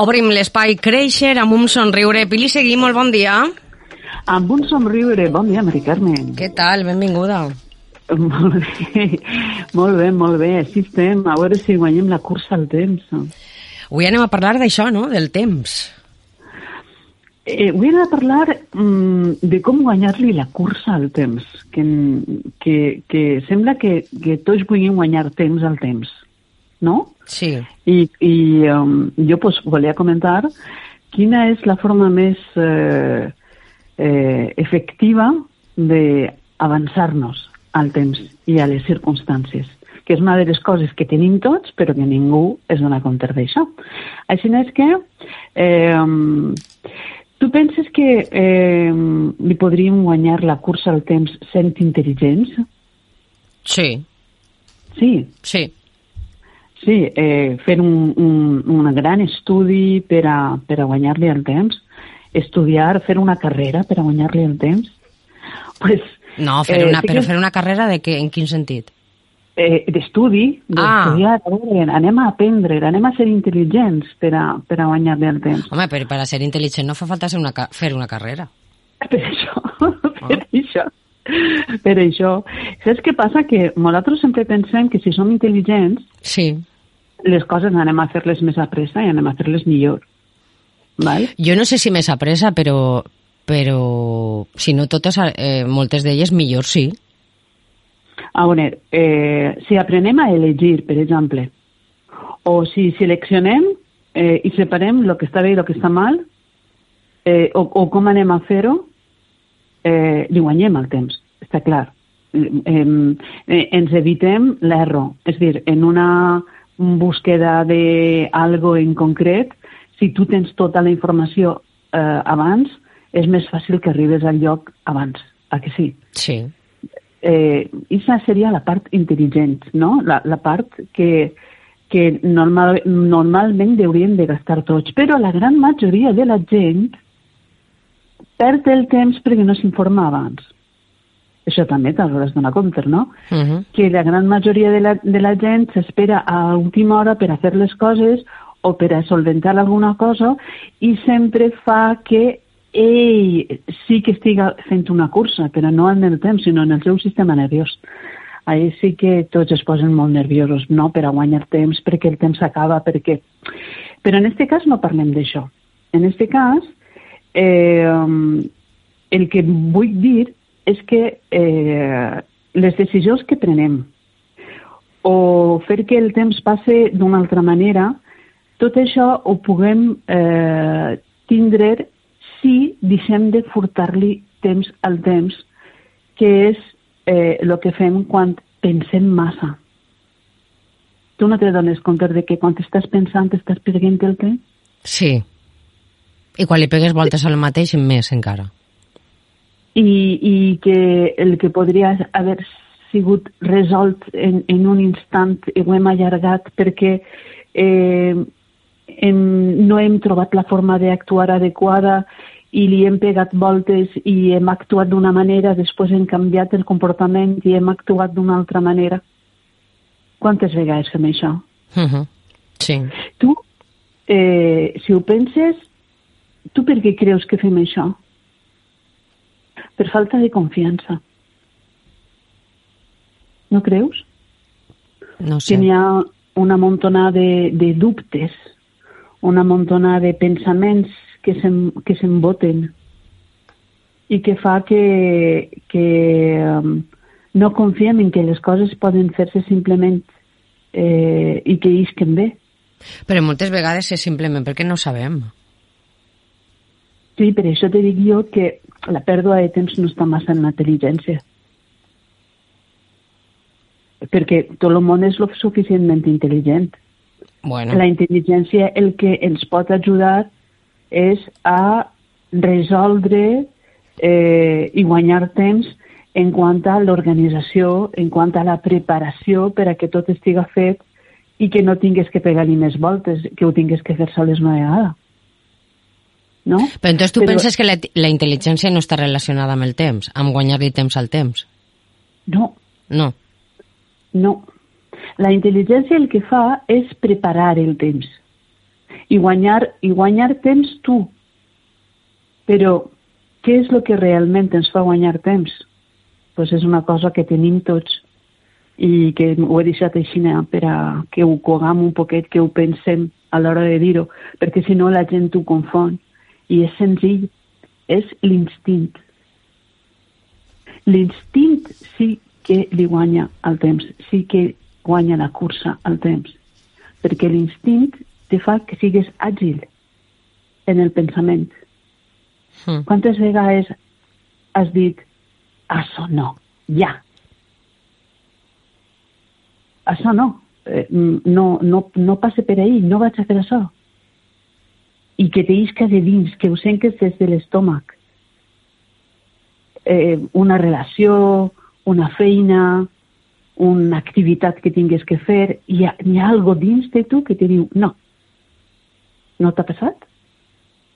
Obrim l'espai Créixer amb un somriure. Pili Seguí, molt bon dia. Amb un somriure. Bon dia, Mari Carmen. Què tal? Benvinguda. Molt bé, molt bé, molt bé. Així estem. A veure si guanyem la cursa al temps. Avui anem a parlar d'això, no?, del temps. Eh, avui anem a parlar mm, de com guanyar-li la cursa al temps, que, que, que sembla que, que tots vulguin guanyar temps al temps, no? Sí. I, i um, jo pues, volia comentar quina és la forma més eh, eh, efectiva d'avançar-nos al temps i a les circumstàncies, que és una de les coses que tenim tots, però que ningú es dona compte d'això. Així és que eh, tu penses que eh, li podríem guanyar la cursa al temps sent intel·ligents? Sí. Sí. Sí. Sí, eh, fer un, un, un gran estudi per a, per a guanyar-li el temps, estudiar, fer una carrera per a guanyar-li el temps, pues, no, fer una, eh, sí però que... fer una carrera de què? En quin sentit? Eh, D'estudi, d'estudiar, ah. a veure, anem a aprendre, anem a ser intel·ligents per a, per a guanyar-li el temps. Home, però per a ser intel·ligent no fa falta ser una, fer una carrera. Per això, per ah. això. Per això. Saps què passa? Que nosaltres sempre pensem que si som intel·ligents, sí. Les coses anem a fer-les més a pressa i anem a fer-les millor. Val? Jo no sé si més a pressa, però, però si no totes, eh, moltes d'elles millor sí. A veure, eh, si aprenem a elegir, per exemple, o si seleccionem eh, i separem el que està bé i el que està mal, eh, o, o com anem a fer-ho, eh, li guanyem el temps, està clar. Eh, eh, ens evitem l'error. És dir, en una búsqueda d'algo en concret, si tu tens tota la informació eh, abans, és més fàcil que arribes al lloc abans, a que sí? Sí. Eh, Isa seria la part intel·ligent, no? La, la part que, que normal, normalment hauríem de gastar tots. Però la gran majoria de la gent perd el temps perquè no s'informa abans. Això també t'has donar compte, no? Uh -huh. Que la gran majoria de la, de la gent s'espera a última hora per a fer les coses o per a solventar alguna cosa i sempre fa que ell sí que estiga fent una cursa, però no en el temps, sinó en el seu sistema nerviós. Ahí sí que tots es posen molt nerviosos, no per a guanyar temps, perquè el temps s'acaba, perquè... Però en aquest cas no parlem d'això. En aquest cas, eh, el que vull dir és que eh, les decisions que prenem o fer que el temps passe d'una altra manera, tot això ho puguem eh, tindre si deixem de furtar-li temps al temps, que és eh, que fem quan pensem massa. Tu no te dones compte de que quan estàs pensant estàs perdent el temps? Sí. I quan li pegues voltes al mateix, més encara. I, i que el que podria haver sigut resolt en, en un instant i ho hem allargat perquè eh, hem, no hem trobat la forma d'actuar adequada i li hem pegat voltes i hem actuat d'una manera, després hem canviat el comportament i hem actuat d'una altra manera. Quantes vegades fem això? Uh -huh. Sí. Tu, eh, si ho penses, tu per què creus que fem això? Per falta de confiança. No creus? No sé. Que n'hi ha una montona de, de dubtes, una montona de pensaments que s'emboten i que fa que, que um, no confiem en que les coses poden fer-se simplement eh, i que isquen bé. Però moltes vegades és simplement perquè no sabem. Sí, per això te dic jo que la pèrdua de temps no està massa en la intel·ligència. Perquè tot el món és lo suficientment intel·ligent. Bueno. La intel·ligència el que ens pot ajudar és a resoldre eh, i guanyar temps en quant a l'organització, en quant a la preparació per a que tot estiga fet i que no tingués que pegar-hi més voltes, que ho tingués que fer soles una vegada. No? Però entonces tu Però... penses que la, la intel·ligència no està relacionada amb el temps, amb guanyar-li temps al temps? No. No. No. La intel·ligència el que fa és preparar el temps i guanyar, i guanyar temps tu. Però què és el que realment ens fa guanyar temps? Pues és una cosa que tenim tots i que ho he deixat així per a que ho cogam un poquet, que ho pensem a l'hora de dir-ho, perquè si no la gent ho confon. I és senzill, és l'instint. L'instint sí que li guanya el temps, sí que guanya la cursa al temps, perquè l'instint te fa que sigues àgil en el pensament. Mm. Quantes vegades has dit, això no, ja. Això no, eh, no, no, no passe per ahir, no vaig a fer això. I que te isca de dins, que ho senques des de l'estómac. Eh, una relació, una feina, una activitat que tingues que fer, hi ha, hi ha algo dins de tu que te diu no. No t'ha passat?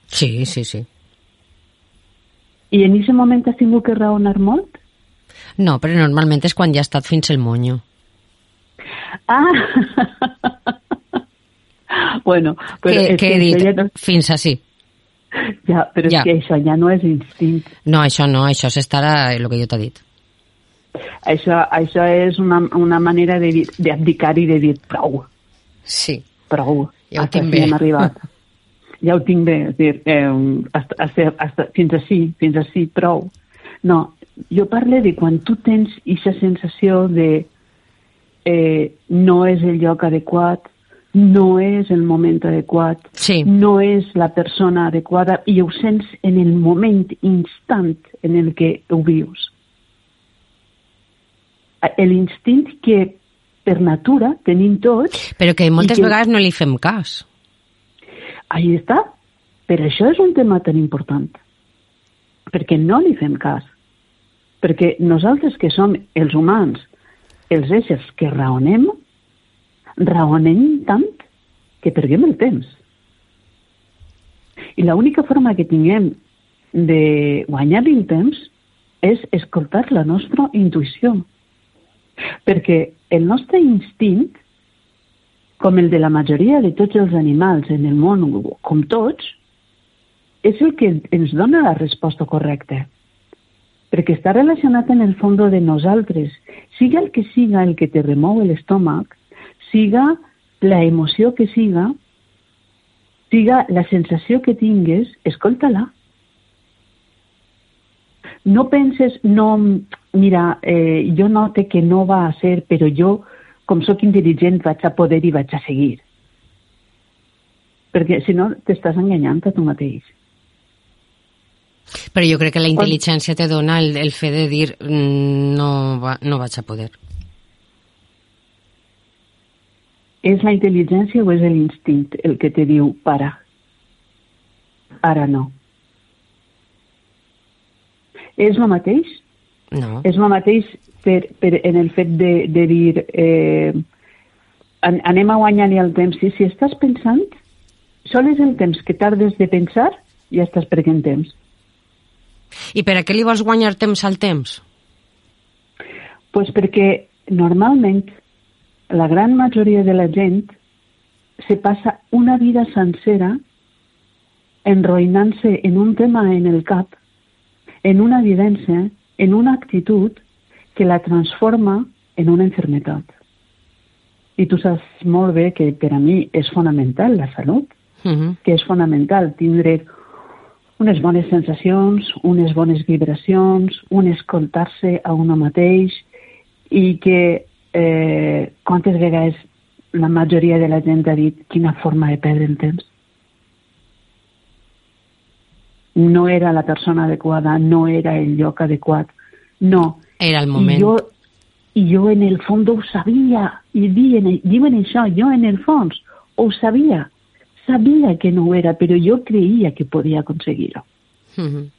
Sí, sí, sí. I en aquest moment has tingut que raonar molt? No, però normalment és quan ja ha estat fins el monyo. Ah! bueno, però que, és que he dit, ja no... fins així. Ja, però ja. és que això ja no és instint. No, això no, això és estar a el que jo t'he dit. Això, això és una, una manera d'abdicar i de dir prou. Sí. Prou. Ja ho tinc bé. Hem arribat. ja ho tinc bé. És dir, eh, hasta, hasta, hasta, fins així, fins així, prou. No, jo parlo de quan tu tens aquesta sensació de eh, no és el lloc adequat, no és el moment adequat, sí. no és la persona adequada i ho sents en el moment instant en el que ho vius l'instint que per natura tenim tots... Però que moltes que... vegades no li fem cas. Ahí està. Per això és un tema tan important. Perquè no li fem cas. Perquè nosaltres que som els humans, els éssers que raonem, raonem tant que perguem el temps. I l'única forma que tinguem de guanyar el temps és escoltar la nostra intuïció perquè el nostre instint, com el de la majoria de tots els animals en el món, com tots, és el que ens dona la resposta correcta. Perquè està relacionat en el fons de nosaltres. Siga el que siga el que te remou l'estómac, siga la emoció que siga, siga la sensació que tingues, escolta-la. No penses, no, mira, eh, jo note que no va a ser, però jo, com sóc intel·ligent, vaig a poder i vaig a seguir. Perquè, si no, t'estàs enganyant a tu mateix. Però jo crec que la intel·ligència te dona el, el fet de dir mm, no, va, no vaig a poder. És la intel·ligència o és l'instint el que te diu para? Ara no. És el mateix? No. És el mateix per, per, en el fet de, de dir eh, anem a guanyar-li el temps. I si estàs pensant, sol és el temps que tardes de pensar, ja estàs perdent temps. I per a què li vols guanyar temps al temps? pues perquè normalment la gran majoria de la gent se passa una vida sencera enroïnant-se en un tema en el cap, en una evidència, en una actitud que la transforma en una enfermedad. I tu saps molt bé que per a mi és fonamental la salut, uh -huh. que és fonamental tindre unes bones sensacions, unes bones vibracions, un escoltar-se a un mateix i que eh, quantes vegades la majoria de la gent ha dit quina forma de perdre el temps no era la persona adequada, no era el lloc adequat. No. Era el moment. I jo, i jo en el fons ho sabia, i diuen, diuen això, jo en el fons ho sabia. Sabia que no ho era, però jo creia que podia aconseguir-ho. Mm -hmm.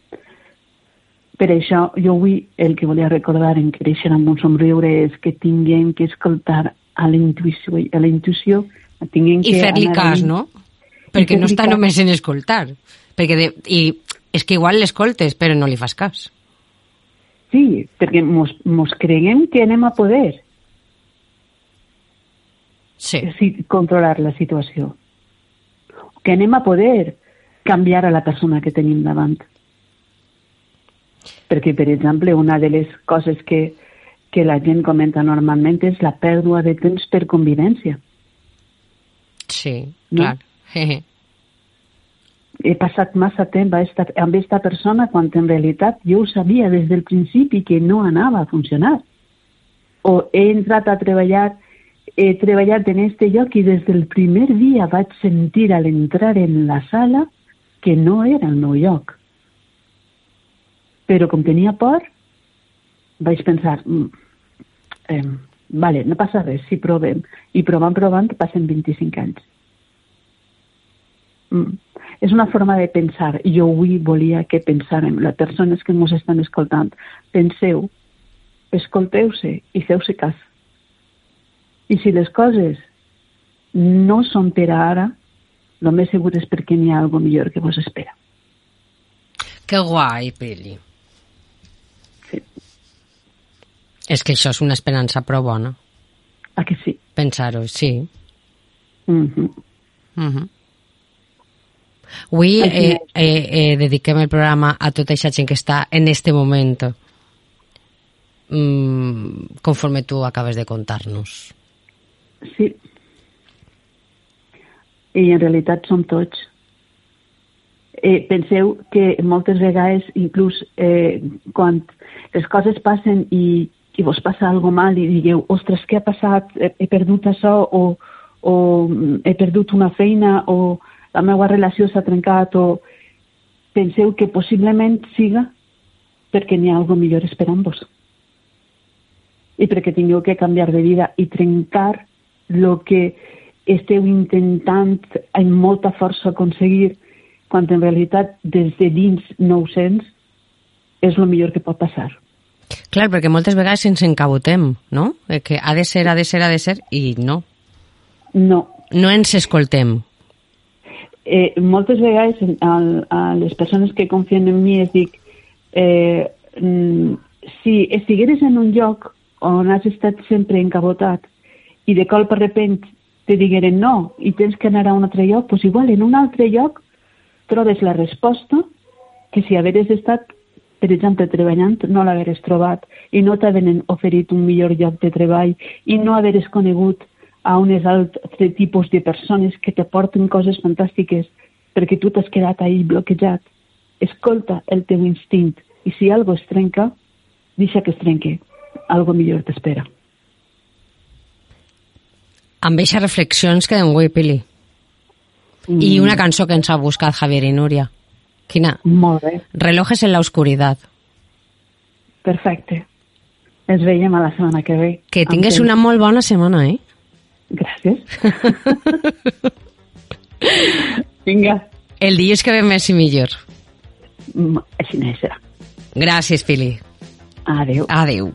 Per això, jo avui el que volia recordar en Créixer amb un somriure és que tinguem que escoltar a la intuïció, a la intuïció tinguem I fer-li cas, no? Perquè no està cas. només en escoltar. Perquè de, I és que igual l'escoltes, però no li fas cas. Sí, perquè mos, mos creguem que anem a poder sí. controlar la situació. que anem a poder canviar a la persona que tenim davant. Perquè, per exemple, una de les coses que, que la gent comenta normalment és la pèrdua de temps per convivència. Sí, no? clar. He passat massa temps amb esta, amb aquesta persona quan en realitat jo ho sabia des del principi que no anava a funcionar. O he entrat a treballar he treballat en este lloc i des del primer dia vaig sentir a l'entrar en la sala que no era el meu lloc. Però com tenia por, vaig pensar, mm, eh, vale, no passa res, si provem. I provant, provant, passen 25 anys. Mm. És una forma de pensar. Jo avui volia que pensàrem, les persones que ens estan escoltant, penseu, escolteu-se i feu-se cas. I si les coses no són per ara, el més segur és perquè n'hi ha alguna millor que vos espera. Que guai, Pili. Sí. És que això és una esperança prou bona. Ah, que sí? Pensar-ho, sí. Mm -hmm. Mm -hmm. Avui eh, eh, eh, dediquem el programa a tota aquesta gent que està en este moment mm, conforme tu acabes de contar-nos. Sí. I en realitat som tots. Eh, penseu que moltes vegades, inclús eh, quan les coses passen i, i vos passa algo mal i digueu, ostres, què ha passat? He, he perdut això o, o he perdut una feina o la meva relació s'ha trencat o penseu que possiblement siga perquè n'hi ha alguna millor esperant-vos i perquè tingueu que canviar de vida i trencar el que esteu intentant amb molta força aconseguir quan en realitat des de dins no ho sents és el millor que pot passar. Clar, perquè moltes vegades ens encabotem, no? Que ha de ser, ha de ser, ha de ser, i no. No. No ens escoltem. Eh, moltes vegades a, a les persones que confien en mi es dic eh, mm, si estigueres en un lloc on has estat sempre encabotat i de cop per repent te digueren no i tens que anar a un altre lloc, doncs igual en un altre lloc trobes la resposta que si haveres estat, per exemple, treballant, no l'haveres trobat i no t'haveren oferit un millor lloc de treball i no haveres conegut a unes altres tipus de persones que te porten coses fantàstiques perquè tu t'has quedat ahí bloquejat. Escolta el teu instint i si algo es trenca, deixa que es trenque. Algo millor t'espera amb aquestes reflexions quedem avui, Pili. Mm. I una cançó que ens ha buscat Javier i Núria. Quina? Molt bé. Relojes en la oscuridad. Perfecte. Ens veiem a la setmana que ve. Que tingues una molt bona setmana, eh? Gràcies. Vinga. El dia és que ve més i millor. Mm, així no serà. Gràcies, Pili. Adéu. Adéu.